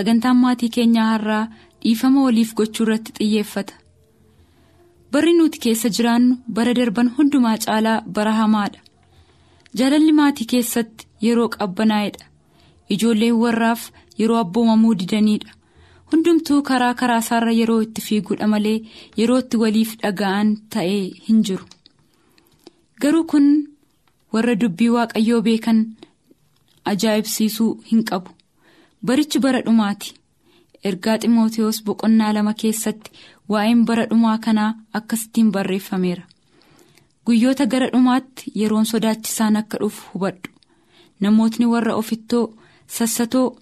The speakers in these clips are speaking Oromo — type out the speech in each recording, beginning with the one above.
Sagantaan maatii keenyaa har'aa dhiifama waliif gochuu irratti xiyyeeffata. Barri nuti keessa jiraannu bara darban hundumaa caalaa bara hamaadha. Jaalalli maatii keessatti yeroo qabbanaa'edha. Ijoolleen warraaf yeroo abboomamuu didaniidha hundumtuu karaa karaa isaarra yeroo itti fiiguudha malee yeroo itti waliif dhaga'an ta'ee hin jiru. Garuu kun warra dubbii waaqayyoo beekan ajaa'ibsiisuu hin qabu. Barichi bara dhumaati. Ergaa ximootiyoos boqonnaa lama keessatti waa'een bara dhumaa kanaa akkasittiin barreeffameera. Guyyoota gara dhumaatti yeroon sodaachisaan akka dhufu hubadhu. Namootni warra ofittoo sassatoo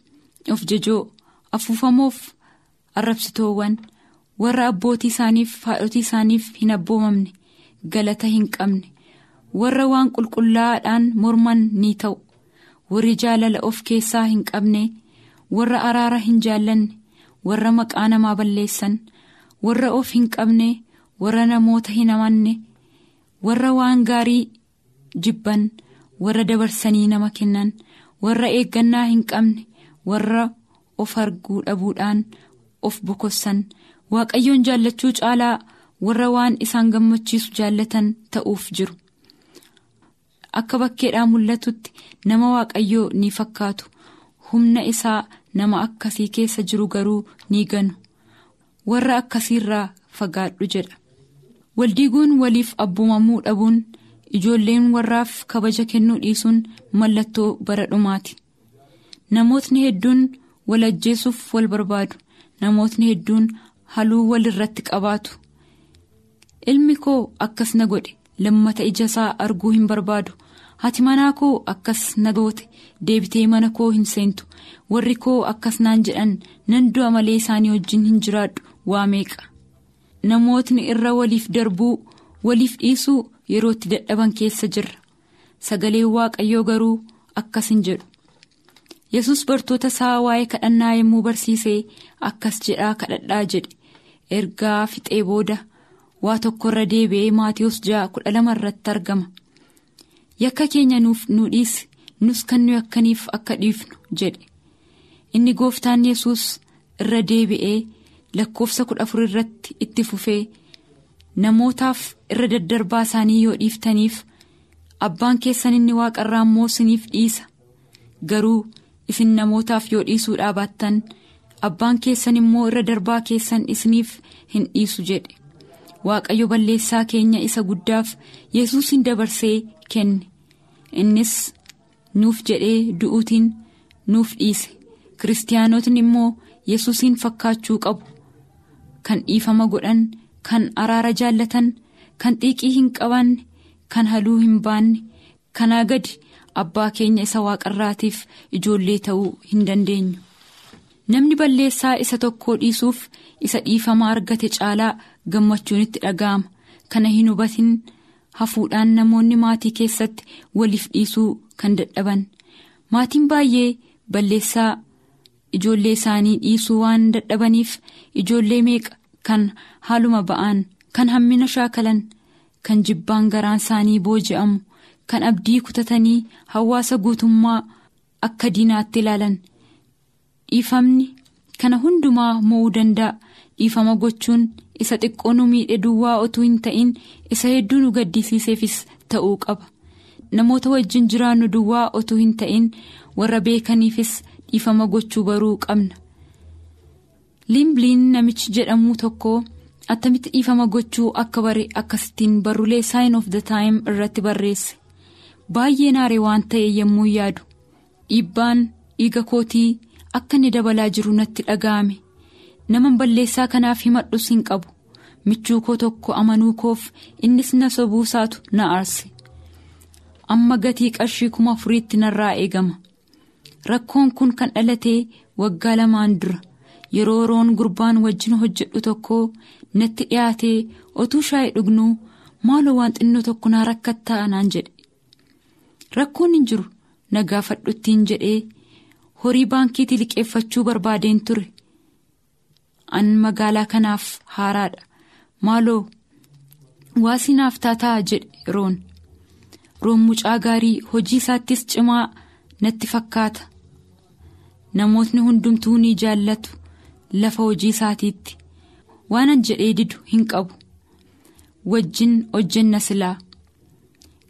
of jajoo afuufamoof arrabsitoowwan warra abbootii isaaniif haadhotii isaaniif hin abboomamne galata hin qabne warra waan qulqullaa'aadhaan morman ni ta'u. Warri jaalala of keessaa hin qabne. Warra araara hin jaallanne warra maqaa namaa balleessan warra of hin qabne warra namoota hin amanne warra waan gaarii jibban warra dabarsanii nama kennan warra eeggannaa hin qabne warra of arguu dhabuudhaan of bokossan waaqayyoon jaallachuu caalaa warra waan isaan gammachiisu jaallatan ta'uuf jiru akka bakkeedhaa mul'atutti nama waaqayyoo ni fakkaatu humna isaa. Nama akkasii keessa jiru garuu ni ganu. Warra akkasiirraa fagaadhu jedha. Waldiiguun waliif abboomamuu dhabuun ijoolleen warraaf kabaja kennuu dhiisuun mallattoo bara dhumaati. Namootni hedduun wal ajjeesuuf wal barbaadu. Namootni hedduun haluu wal irratti qabaatu. Ilmi koo akkas na godhe lammata ija isaa arguu hin barbaadu haati manaa koo akkas na goote. Deebitee mana koo hin seentu. warri koo akkas naan jedhan nan du'a malee isaanii wajjin hin jiraadhu. Waa meeqa? Namootni irra waliif darbuu waliif dhiisuu yeroo itti dadhaban keessa jirra sagaleen waaqayyoo garuu akkas hin jedhu. Yesus bartoota isaa waa'ee kadhannaa yommuu barsiisee akkas jedhaa kadhadhaa jedhe. Ergaa fixee booda waa tokkorra deebi'ee maatiyoos ja'a kudha lama irratti argama yakka keenya nuuf nu dhiisi nus kan nu yakkaniif akka dhiifnu jedhe. inni gooftaan yesus irra deebi'ee lakkoofsa kudha afur irratti itti fufee namootaaf irra daddarbaa isaanii yoo dhiiftaniif abbaan keessan inni waaqarraa immoo isiniif dhiisa garuu isin namootaaf yoo dhiisuu dhaabattan abbaan keessan immoo irra darbaa keessan isiniif hin dhiisu jedhe waaqayyo balleessaa keenya isa guddaaf yesus hin dabarsee kenne innis nuuf jedhee du'uutiin nuuf dhiise. kiristaanotni immoo yesuusiin fakkaachuu qabu. Kan dhiifama godhan kan araara jaallatan kan xiiqii hin qabaanne kan haluu hin baanne. Kanaa gadi abbaa keenya isa waaqarraatiif ijoollee ta'uu hin dandeenyu. Namni balleessaa isa tokkoo dhiisuuf isa dhiifama argate caalaa gammachuun itti dhaga'ama. Kana hin hubatin hafuudhaan namoonni maatii keessatti waliif dhiisuu kan dadhaban maatiin baay'ee balleessaa. ijoollee isaanii dhiisuu waan dadhabaniif ijoollee meeqa kan haaluma ba'an kan hammina shaakalan kan jibbaan garaan isaanii booji'amu kan abdii kutatanii hawaasa guutummaa akka diinaatti ilaalan dhiifamni kana hundumaa mo'uu danda'a dhiifama gochuun isa xiqqoo nu miidhe duwwaa otuu hin ta'in isa hedduu nu gaddisiiseefis ta'uu qaba. Namoota wajjin jiraannu duwwaa otuu hin ta'in warra beekaniifis. dhiifama gochuu baruu qabna. Liimbliin namichi jedhamu tokko attamitti dhiifama gochuu akka bare akkasittiin barruulee sign of the time irratti barreesse. Baay'ee naare waan ta'e yommuu yaadu. Dhiibbaan dhiiga kootii akka inni dabalaa jiru natti dhaga'ame naman balleessaa kanaaf himadhus hin qabu. Michuu koo tokko amanuu koof innis na sobuusaatu na aarse. Amma gatii qarshii kuma afuriitti narraa eegama. Rakkoon kun kan dhalatee waggaa lamaan dura. Yeroo roon gurbaan wajjin hojjedhu tokko natti dhiyaatee otuu shaayii dhugnuu maaloo waan xinnoo tokko naa rakkattaa naan jedhe. Rakkoon hin jiru. Na gaafadhuttiin jedhee horii baankiitii liqeeffachuu barbaadeen ture an magaalaa kanaaf haaraadha. Maaloo waasii naaf taataa jedhe roon. Roon mucaa gaarii hojii isaattis cimaa natti fakkaata. Namootni hundumtuu ni jaallatu lafa hojii isaatiitti. Waanan jedhee didu hin qabu. Wajjin hojjenna silaa.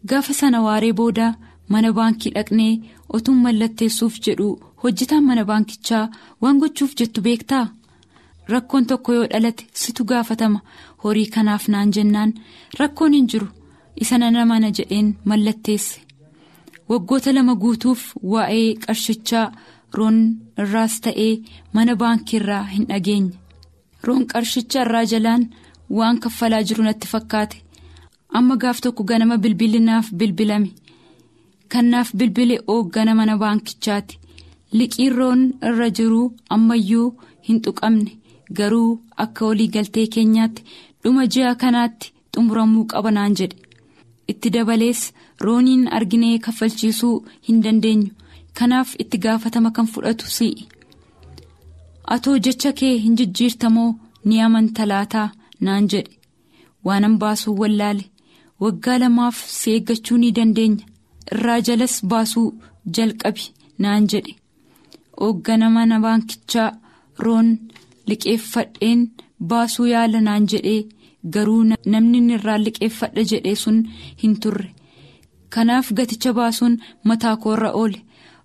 Gaafa sana waaree booda mana baankii dhaqnee otuun mallatteessuuf jedhu hojjetaan mana baankichaa waan gochuuf jettu beektaa rakkoon tokko yoo dhalate situ gaafatama. Horii kanaaf naan jennaan rakkoon hin jiru. Isa nana mana jedheen mallatteesse. Waggoota lama guutuuf waa'ee qarshichaa roon irraas ta'ee mana baankii irraa hin dhageenye. Roon qarshicha irraa jalaan waan kaffalaa jiru natti fakkaate. Amma gaaf tokko ganama bilbilinaaf bilbilame. Kannaaf bilbile hooggana mana baankichaati liqiin roon irra jiruu ammayyuu hin tuqamne garuu akka walii galtee keenyaatti dhuma ji'a kanaatti xumuramuu qaba naan jedhe. Itti dabalees rooniin arginee kaffalchiisuu hin dandeenyu. Kanaaf itti gaafatama kan fudhatu si'i. Atoo jecha kee hin jijjiirtamoo ni amanta laataa naan jedhe. Waanan baasuu wallaale waggaa lamaaf si eeggachuu ni dandeenya. Irraa jalas baasuu jalqabi naan jedhe. Hooggana mana baankichaa roon liqeeffadheen baasuu yaala naan jedhee garuu namni irraa liqeeffadha jedhee sun hin turre. Kanaaf gaticha baasuun mataa koorra oole.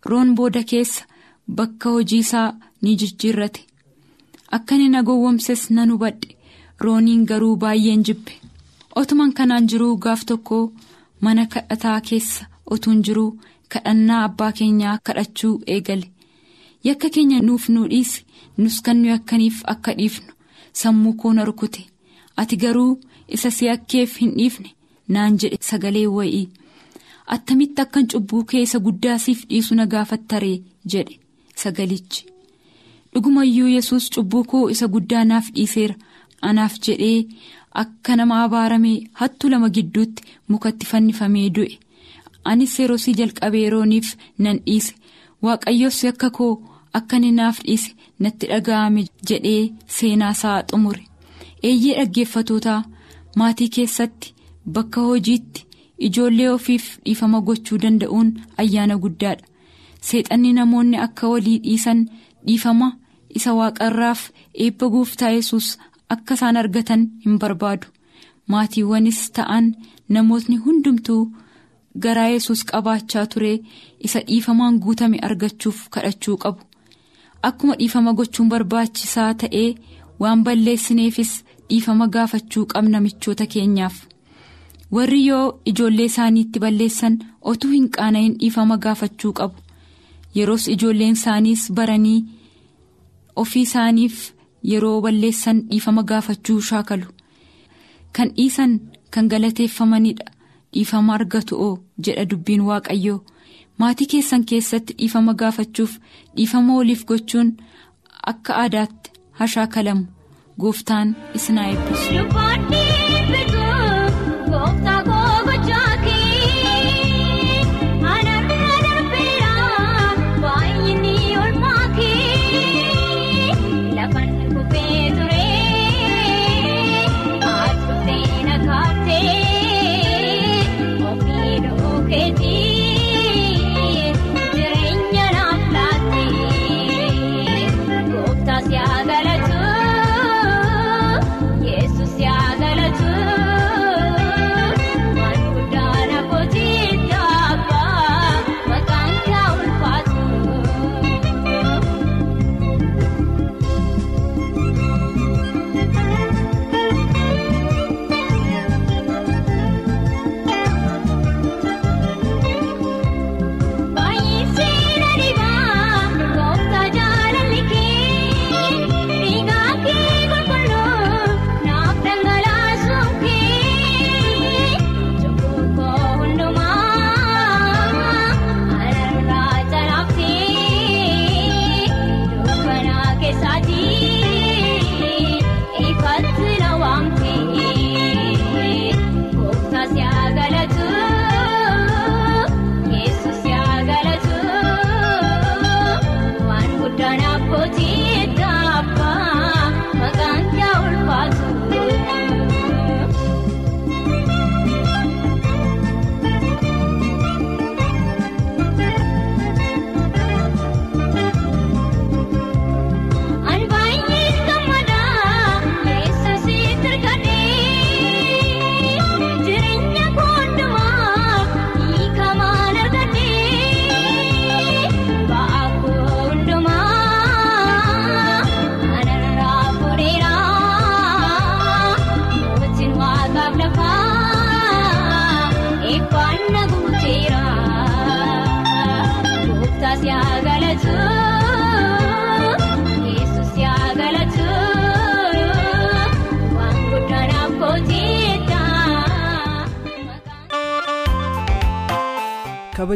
Roon booda keessa bakka hojii isaa ni jijjiirrate. Akka inni na gowwomses nan hubadhe rooniin garuu baay'een jibbe otuman kanaan jiruu gaaf tokko mana kadhataa keessa otuun jiruu kadhannaa abbaa keenyaa kadhachuu eegale yakka keenya nuuf nuu dhiisi nus kan nu yakkaniif akka dhiifnu sammuu koo na rukute. Ati garuu isa si yakkeef hin dhiifne naan jedhe sagalee wayii attamitti akkan cubbuu kee isa guddaa siif dhiisu na gaafattaree jedhe sagalichi. Dhugumayyuu yesus cubbuu koo isa guddaa naaf dhiiseera. Anaaf jedhee akka nama abaaramee hattu lama gidduutti mukatti fannifamee du'e. Anis yeroo jalqabee rooniif nan dhiise. Waaqayyos yakka koo akka inni naaf dhiise natti dhaga'ame jedhee seenaasaa xumure. Eeyyee dhaggeeffatootaa maatii keessatti bakka hojiitti ijoollee ofiif dhiifama gochuu danda'uun ayyaana guddaadha. Seexanni namoonni akka walii dhiisan dhiifama isa waaqarraaf eebba gooftaa yesus akka isaan argatan hin barbaadu. Maatiiwwanis ta'an namootni hundumtuu garaa yesus qabaachaa ture isa dhiifamaan guutame argachuuf kadhachuu qabu akkuma dhiifama gochuun barbaachisaa ta'ee waan balleessineefis dhiifama gaafachuu qabna michoota keenyaaf. Warri yoo ijoollee isaaniitti balleessan otuu hin qaana'in dhiifama gaafachuu qabu. Yeroos ijoolleen isaaniis baranii ofii isaaniif yeroo balleessan dhiifama gaafachuu shaakalu. Kan dhiisan kan galateeffamanidha dhiifama argatu oo jedha dubbiin waaqayyoo maatii keessan keessatti dhiifama gaafachuuf dhiifama waliif gochuun akka aadaatti hashaakalamu gooftaan isin haa eebbisu.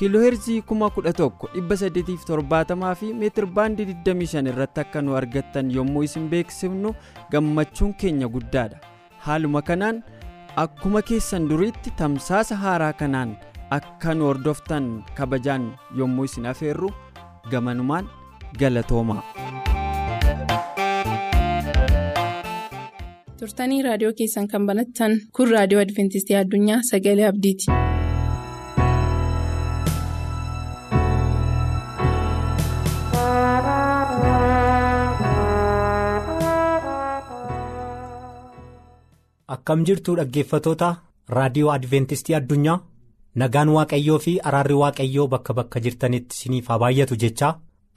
Kiilooheerzii 11,870 fi meetir baandii 25 irratti akka nu argattan yommuu isin beeksifnu gammachuun keenya guddaadha haaluma kanaan akkuma keessan duriitti tamsaasa haaraa kanaan akka nu hordoftan kabajaan yommuu isin afeerru gamanumaan galatoomaa. turtanii raadiyoo keessan kan banattan kun raadiyoo adventistii addunyaa sagalee abdiiti. Akkam jirtu dhaggeeffatoota raadiyoo adventistii addunyaa nagaan waaqayyoo fi araarri waaqayyoo bakka bakka jirtanitti isiniif haa baay'atu jechaa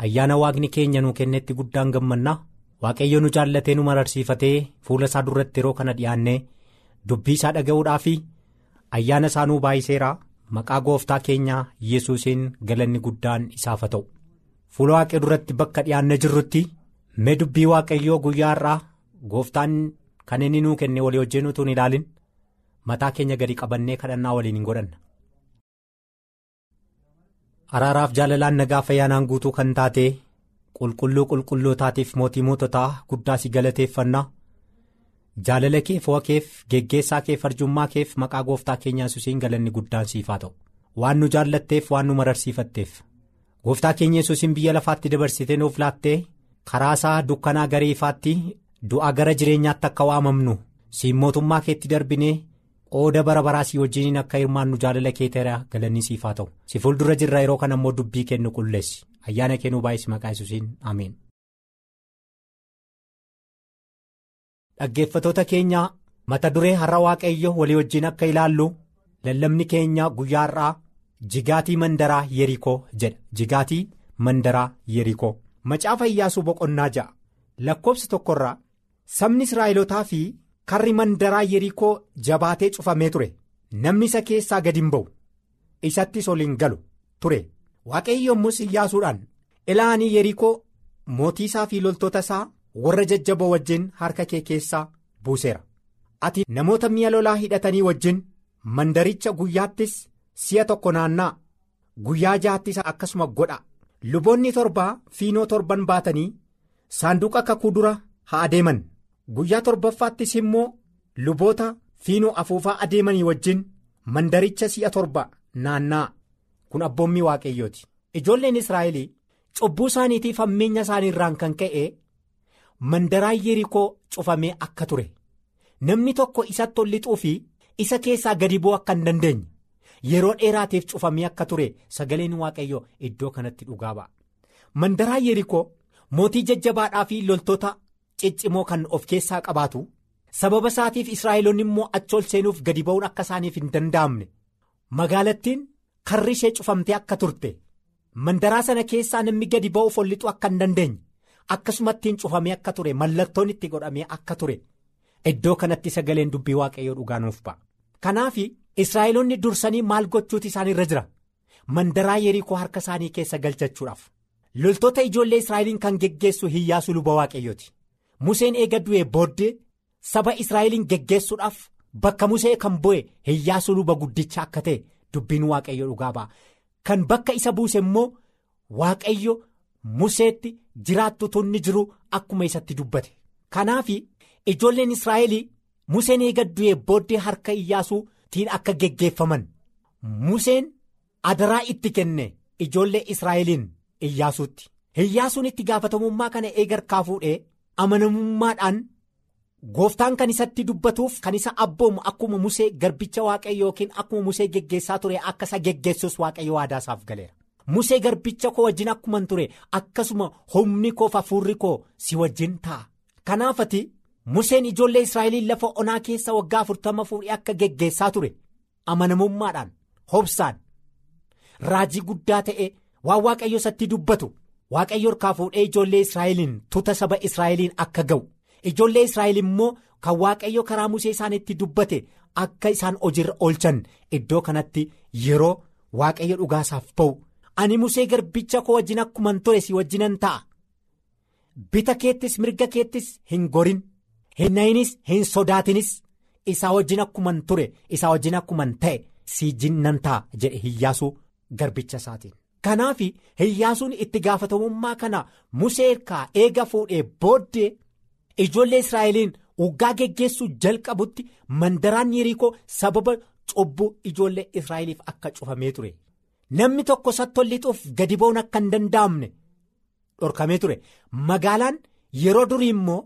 ayyaana waaqni keenya nuu kennetti guddaan gammannaa waaqayyo nu jaallatee nu mararsiifatee fuula isaa duratti yeroo kana dhiyaannee dubbii isaa dhaga'uudhaa fi ayyaana isaa nuu baay'iseeraa maqaa gooftaa keenyaa yesuusiin galanni guddaan isaaf ta'u fuula waaqee duratti bakka dhiyaannee jirrutti mee dubbii waaqayyoo guyyaa har'aa gooftaan. Kan inni nuu kenne walii wajjin utuu hin ilaalin mataa keenya gadi qabannee kadhannaa waliin hin godhanna. araaraaf jaalalaan nagaa fayyaanaan guutuu kan taate qulqulluu qulqullootaatiif mootii moototaa guddaa si galateeffannaa jaalala kee fo'a keef geggeessaa kee farjummaa keef maqaa gooftaa keenyaa yesuusiin galanni guddaan siif haa ta'u waan nu jaallatteef waan nu mararsiifatteef gooftaa keenya yesuusiin biyya lafaatti dabarsitee nuuf laattee karaa isaa dukkanaa gara ifaatti. Du'a gara jireenyaatti akka waamamnu siin mootummaa keetti darbinee qooda bara baraa si wajjiniin akka hirmaannu jaalala kee teera galanni siif haa ta'u. Si fuuldura jirra yeroo kana immoo dubbii kennu qulleessi. Ayyaana kennuu baay'isi maqaa yesuusiin. Ameen. dhaggeeffatoota keenyaa mata duree har'a waaqayyo walii wajjin akka ilaallu lallabni keenya guyyaa har'aa jigaatii mandaraa yerikoo jedha. Jigaatii mandaraa yerikoo. Macaafa iyyaasuu boqonnaa ja'a. Lakkoobsa tokkorraa. Sabni israa'elotaa fi karri mandaraa yerikoo jabaatee cufamee ture. Namni isa keessaa gadi hin ba'u. Isattis ol hin galu ture. Waaqayyo yommus iyyaasuudhaan ilaanii yerikoo mootii isaa fi loltoota isaa warra jajjaboo wajjin harka kee keessaa buuseera. Ati namoota mi'a lolaa hidhatanii wajjin mandaricha guyyaattis si'a tokko naannaa guyyaa jaattis akkasuma godha. Luboonni torbaa fiinoo torban baatanii saanduqa kakuu dura haa adeeman guyyaa torbaffaattis immoo luboota fiinoo afuufaa adeemanii wajjin mandaricha si'a torba naannaa kun abboommii waaqayyooti ijoolleen israa'el cubbuu isaaniitiif hammeenya isaanii irraan kan ka'e mandaraa yerikoo cufamee akka ture namni tokko isatti ol lixuu fi isa keessaa gadi bu'uu akka hin dandeenye yeroo dheeraatiif cufamee akka ture sagaleen waaqayyoo iddoo kanatti dhugaa ba'a mandaraa yerikoo mootii jajjabaadhaa fi loltoota. Ciccimoo kan of keessaa qabaatu sababa isaatiif israa'eloonni immoo achi ol seenuuf gadi ba'uun akka isaaniif hin danda'amne magaalattiin karri ishee cufamtee akka turte mandaraa sana keessaa namni gadi ba'uuf ol lixuu akka hin dandeenye akkasumattiin cufamee akka ture mallattoon itti godhamee akka ture iddoo kanatti sagaleen dubbii waaqayyoo dhugaa nuuf ba'a. kanaaf israa'eloonni dursanii maal gochuuti isaan irra jira mandaraa yerikoo harka isaanii keessa galchachuudhaaf loltoota ijoollee israa'eliin kan geggeessu iyyaasuu luba waaqayyooti. Museen eega du'ee booddee saba Israa'eliin geggeessuudhaaf bakka Musee kan bu'e iyyaasuu luba guddicha akka ta'e dubbiin waaqayyo dhugaa ba'a. Kan bakka isa buuse immoo waaqayyo Museetti jiraattu tunni jiru akkuma isatti dubbate. Kanaaf ijoolleen Israa'el Museen eega du'ee booddee harka iyyaasuutiin akka geggeeffaman Museen adaraa itti kenne ijoollee Israa'eliin iyyaasuutti. Iyyaasuun itti gaafatamummaa kana eegarkaa fuudhee. Amanamummaadhaan gooftaan kan isatti dubbatuuf kan isa abboomu akkuma musee garbicha waaqayyo yookiin akkuma musee geggeessaa ture akka isa geggeessus waaqayyo waadaa isaaf galeera. musee garbicha koo wajjin akkuman ture akkasuma humni koo hafuurri koo si wajjin ta'a. kanaafati museen ijoollee israa'eliin lafa onaa keessa waggaa afurtama fuudhee akka geggeessaa ture amanamummaadhaan hobsaan raajii guddaa ta'e waan waaqayyo isatti dubbatu waaqayyo harkaa fuudhee ijoollee israa'eliin tuuta saba israa'eliin akka ga'u. Ijoollee israa'el immoo kan waaqayyo karaa musee isaanitti dubbate akka isaan hojiirra oolchan. Iddoo kanatti yeroo waaqayyo dhugaasaaf ba'u. Ani musee garbicha koo wajjin akkuman ture si wajjinan ta'a. Bita keettis mirga keettis hin gorin. Hin nayinis hin sodaatinis. Isaa wajjin akkuman ture isaa wajjin akkuman ta'e si jinnan ta'a jedhe hiyyaasuu garbicha isaatiin. Kanaaf hiyyaasuun itti gaafatamummaa kana musee harkaa eega fuudhee booddee ijoollee israa'eliin waggaa geggeessuu jalqabutti mandaraan yerikoo sababa cubbuu ijoollee israa'eliif akka cufamee ture namni tokko sattolli lixuuf gadi ba'uun akka hin danda'amne dhorkamee ture magaalaan yeroo durii immoo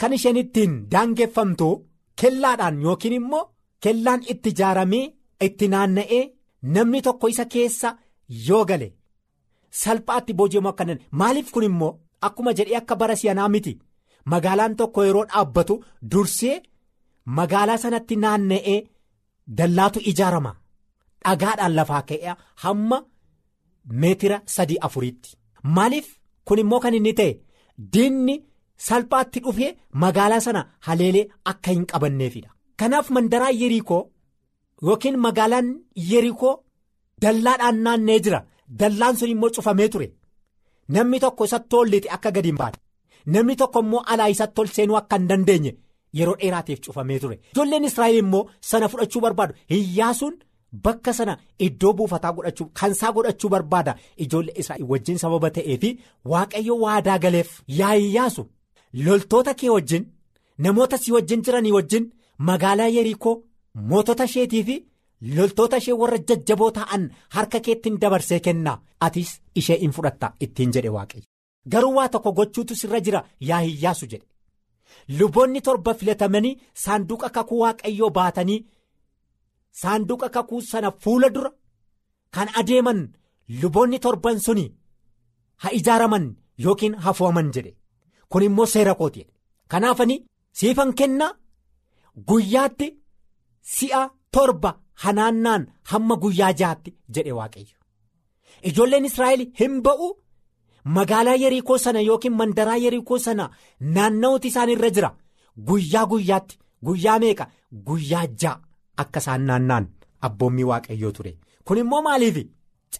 kan isheen ittiin daangeffamtu kellaadhaan yookiin immoo kellaan itti ijaaramee itti naanna'ee namni tokko isa keessa yoo gale. Salphaatti booji'amuu akka maaliif kun immoo akkuma jedhee akka bara si'anaa miti? Magaalaan tokko yeroo dhaabbatu dursee magaalaa sanatti naanna'ee dallaatu ijaarama. Dhagaadhaan lafaa ka'ee hamma meetira sadii afuriitti. Maaliif kun immoo kan inni ta'e diinni salphaatti dhufee magaalaa sana haleelee akka hin qabanneefidha. Kanaaf mandaraa yerikoo yookiin magaalaan yerikoo dallaadhaan naanna'ee jira. Dallaan sun immoo cufamee ture. Namni tokko isatti ol lixee akka gadi hin baane. Namni tokko immoo alaa isatti ol seenuu akka hin dandeenye yeroo dheeraatiif cufamee ture. Ijoolleen israa'el immoo sana fudhachuu barbaadu. Hiyyaasuun bakka sana iddoo buufataa godhachuu kansaa godhachuu barbaada. Ijoollee israa'el wajjin sababa ta'ee fi waaqayyo waadaa galeef. Yaa hiyyaasu loltoota kee wajjin namoota si wajjin jiranii wajjin magaalaa yerikoo mootota isheetii fi. Loltoota ishee warra jajjaboo ta'an harka keettiin dabarsee kennaa atis ishee in fudhatta ittiin jedhe waaqayyo. Garuu waa tokko gochuutu sirra jira yaa hiyyaasu jedhe. Luboonni torba filatamanii saanduqa kakuu waaqayyoo baatanii saanduqa kakuu sana fuula dura kan adeeman luboonni torban suni ha ijaaraman yookiin hafuuman jedhe. Kun immoo seera kooti jedhe kanaafanii siifan kennaa guyyaatti si'a torba. Hanaannaan hamma guyyaa jaatti jedhe waaqayyo. Ijoolleen israa'el hin ba'u. Magaalaa yerikoo sana yookiin mandaraa yerikoo sana naanna'uuti isaan irra jira. Guyyaa guyyaatti guyyaa meeqa guyyaa ja'a akka isaan naanna'an abboommii waaqayyoo ture. Kun immoo maaliif?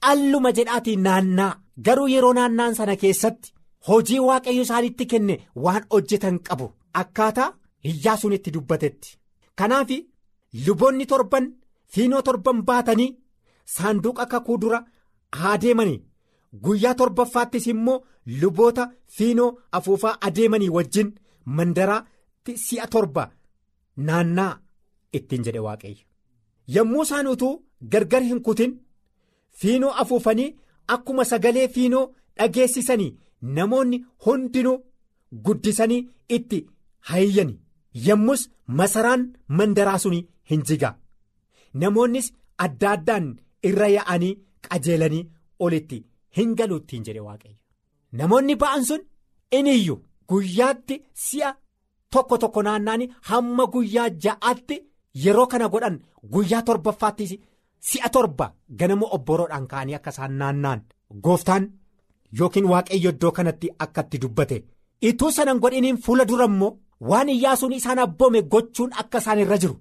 Calluma jedhaatii naannaa garuu yeroo naanna'an sana keessatti hojii waaqayyo isaanitti kenne waan hojjetan qabu akkaataa hiyyaasuun itti dubbatetti. Kanaaf luboonni torban. Fiinoo torban baatanii saanduqa kakuu dura haa deemanii guyyaa torbaffaattis immoo luboota fiinoo afuufaa adeemanii wajjin mandaraatti si'a torba naannaa ittiin jedhe waaqayyo yommuu isaan utuu gargar hin kutin fiinoo afuufanii akkuma sagalee fiinoo dhageessisanii namoonni hundinuu guddisanii itti hayyani yommus masaraan mandaraa suni hin jigaa. Namoonnis adda addaan irra yaa'anii qajeelanii olitti hin galuuttiin jedhe waaqayyo. Namoonni ba'an sun iniyyuu guyyaatti si'a tokko tokko naanna'anii hamma guyyaa ja'aatti yeroo kana godhan guyyaa torbaffaattis si'a torba ganama obboroodhaan ka'anii akka isaan naanna'an gooftaan yookiin waaqayyo iddoo kanatti akkatti dubbate. Ituu sanan godhiniin fuula dura immoo waan iyyaasuun isaan abboome gochuun akka isaan irra jiru.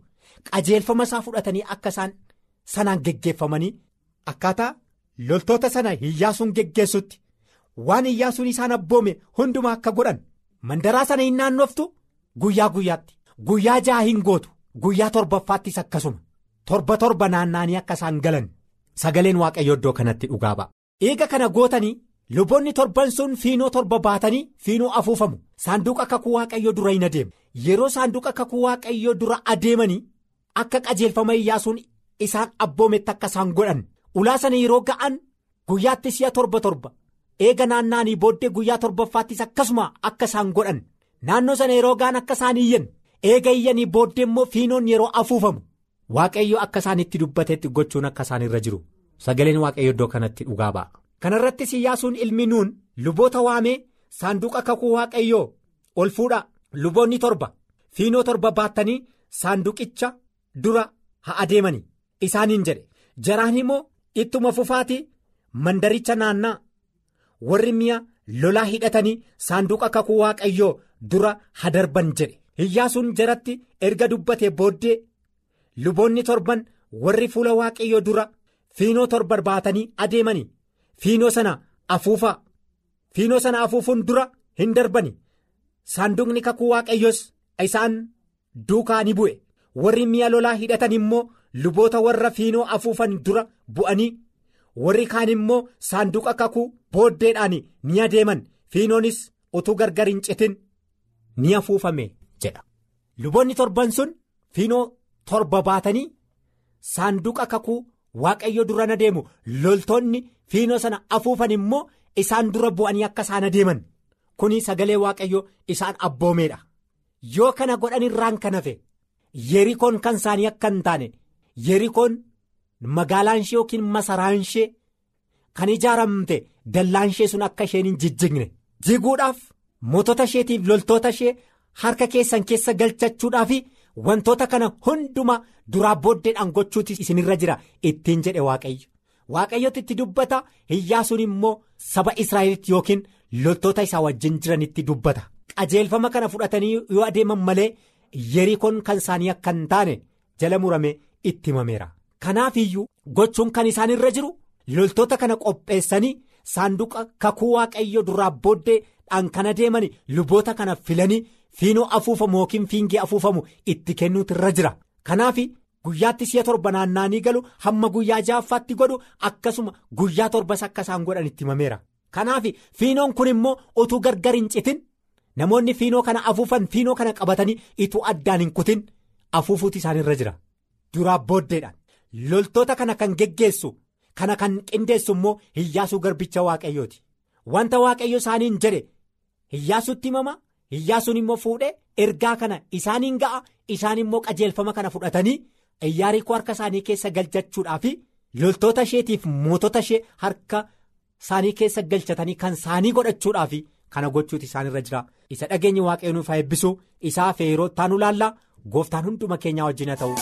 Qajeelfama isaa fudhatanii akka isaan sanaan geggeeffamanii akkaataa loltoota sana hiyyaasuun geggeessutti waan hiyyaasuun isaan abboome hundumaa akka godhan mandaraa sana hin naannoftu guyyaa guyyaatti guyyaa ja'a hin gootu guyyaa torbaffaattis akkasuma torba torba naanna'anii akka isaan galan sagaleen waaqayyo iddoo kanatti dhugaa ba'a. eega kana gootanii luboonni torban sun fiinoo torba baatanii fiinoo afuufamu saanduqa kakuu waaqayyo dura hin adeemu yeroo saanduqa kakuu waaqayyo dura adeemanii. Akka qajeelfama iyyaasuun isaan abboometti akka isaan godhan ulaa sana yeroo ga'an guyyaatti si'a torba torba eega naanna'anii booddee guyyaa torbaffaattis akkasuma akka isaan godhan naannoo sana yeroo ga'an akka isaan iyyan eega iyyanii booddee immoo fiinoon yeroo afuufamu waaqayyo akka isaan itti dubbateetti gochuun akka isaan irra jiru sagaleen waaqayyo iddoo kanatti dhugaa ba'a. kanarrattis iyyaasuun ilmi nuun luboota waamee saanduqa kakuu waaqayyoo ol fuudhaa luboonni torba fiinoo torba baattanii saanduqicha. Dura haa adeemanii isaaniin jedhe. Jaraan immoo ittuma fufaatii mandaricha naannaa. Warri mi'a lolaa hidhatanii saanduqa kakuu waaqayyoo dura hadarban jedhe. Iyyaasuun jaratti erga dubbatee booddee luboonni torban warri fuula waaqayyoo dura fiinoo torban baatanii adeemanii fiinoo sana afuufaa fiinoo sana afuufuun dura hin darbani. Saanduqni kakuu waaqayyoos isaan duukaa ni bu'e warri mi'a lolaa hidhatan immoo luboota warra fiinoo afuufan dura bu'anii warri kaan immoo saanduqa kakuu booddeedhaan ni adeeman fiinoonis utuu gargar hin citin ni afuufame jedha. Luboonni torban sun fiinoo torba baatanii saanduqa kakuu waaqayyo dura adeemu loltoonni fiinoo sana afuufan immoo isaan dura bu'anii akka isaan adeeman. Kuni sagalee waaqayyo isaan abboomeedha yoo kana godhan irraan kan yerikoon kan isaanii akka hin taane yerikoon magaalaan ishee yookiin masaraan ishee kan ijaaramte dallaan ishee sun akka isheen hin jijjigne. Jiguudhaaf mootota isheetiif loltoota ishee harka keessan keessa galchachuudhaaf wantoota kana hundumaa duraa booddeedhaan gochuuti isinirra jira ittiin jedhe waaqayyo. Waaqayyooti itti dubbata iyyaasuun immoo saba israa'elitti yookiin loltoota isaa wajjin jiranitti dubbata. Qajeelfama kana fudhatanii yoo adeeman malee yerikoon kan isaanii akka hin taane jala murame itti himameera. Kanaaf iyyuu gochuun kan isaan irra jiru loltoota kana qopheessanii saanduqa kakuu waaqayyo duraa booddeedhaan kan adeeman luboota kana filanii fiinoo afuufamu yookiin fiingee afuufamu itti kennuutu irra jira. Kanaaf guyyaatti si'a torba naanna'anii galu hamma guyyaa ja'affaatti godhu akkasuma guyyaa torbas akka isaan godhan itti himameera. Kanaaf fiinoon kun immoo utuu gargar hin citin namoonni fiinoo kana afuufan fiinoo kana qabatanii ituu addaan hin kutin. Afuufuuti isaan irra jira. Duraa booddeedhaan. Loltoota kana kan geggeessu kana kan qindeessu immoo hiyyaasuu garbicha waaqayyooti. Wanta waaqayyo isaaniin jedhe hiyyaasuutti himama hiyyaasuun immoo fuudhee ergaa kana isaaniin ga'a isaan immoo qajeelfama kana fudhatanii iyyaarikoo harka isaanii keessa galchachuudhaaf loltoota isheetiif mootota ishee harka isaanii keessa galchatanii kan isaanii godhachuudhaaf kana gochuuti isaan irra jira isa dhageenyi waaqayyo nuuf eebbisu isaa feeroo taanu laallaa gooftaan hunduma keenyaa wajjin ta'u.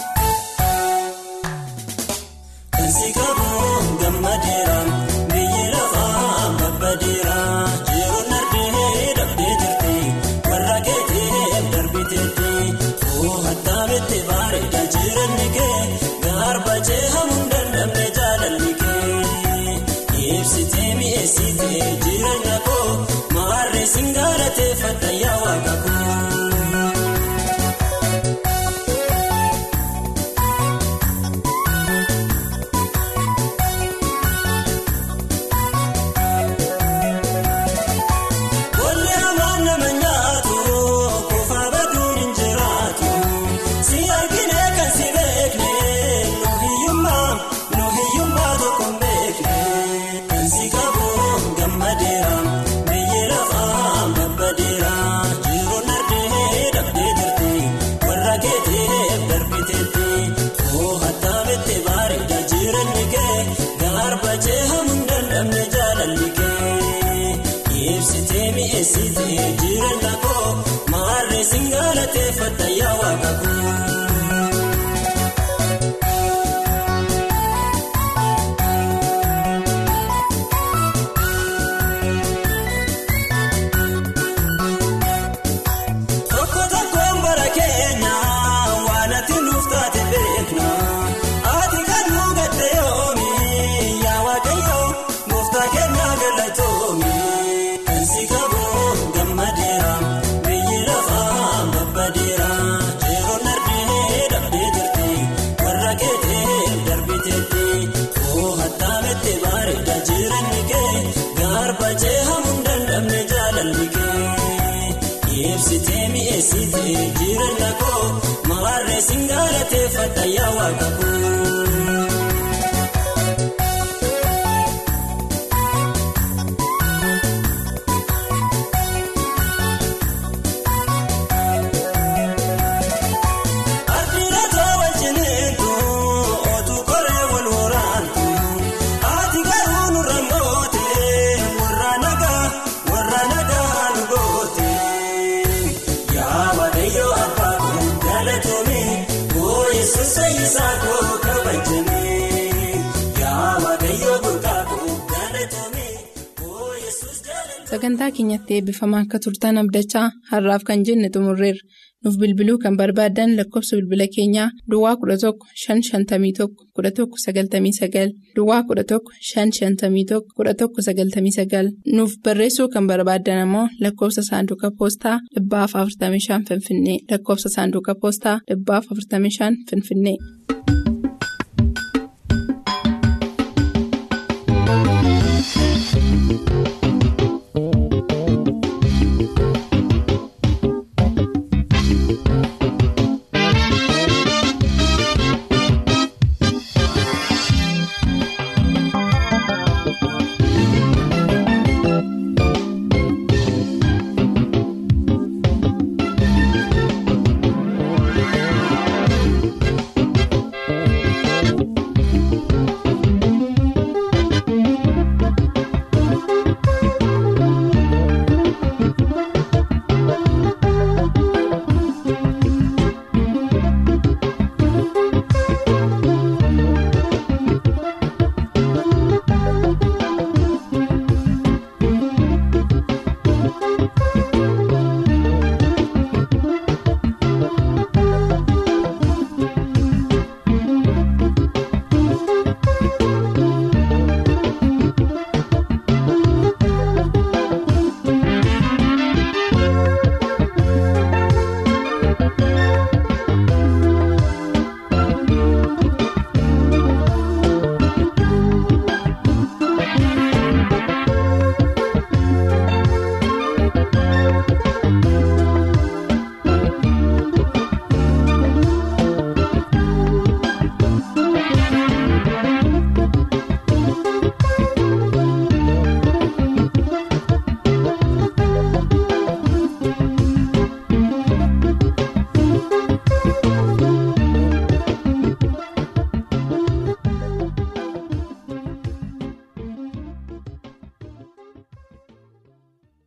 Jireenya maarree singalateeffata yaa waaqa Ardiiratoo sagantaa keenyatti eebbifamaa akka turtan abdachaa har'aaf kan jenne xumurreerra nuuf bilbiluu kan barbaadan lakkoofsa bilbila keenyaa duwwaa 11 551 1199 duwwaa 11 551 1199 nuuf barreessuu kan barbaadan ammoo lakkoofsa saanduqa poostaa 45 finfinnee lakkoofsa saanduqa poostaa 45 finfinnee.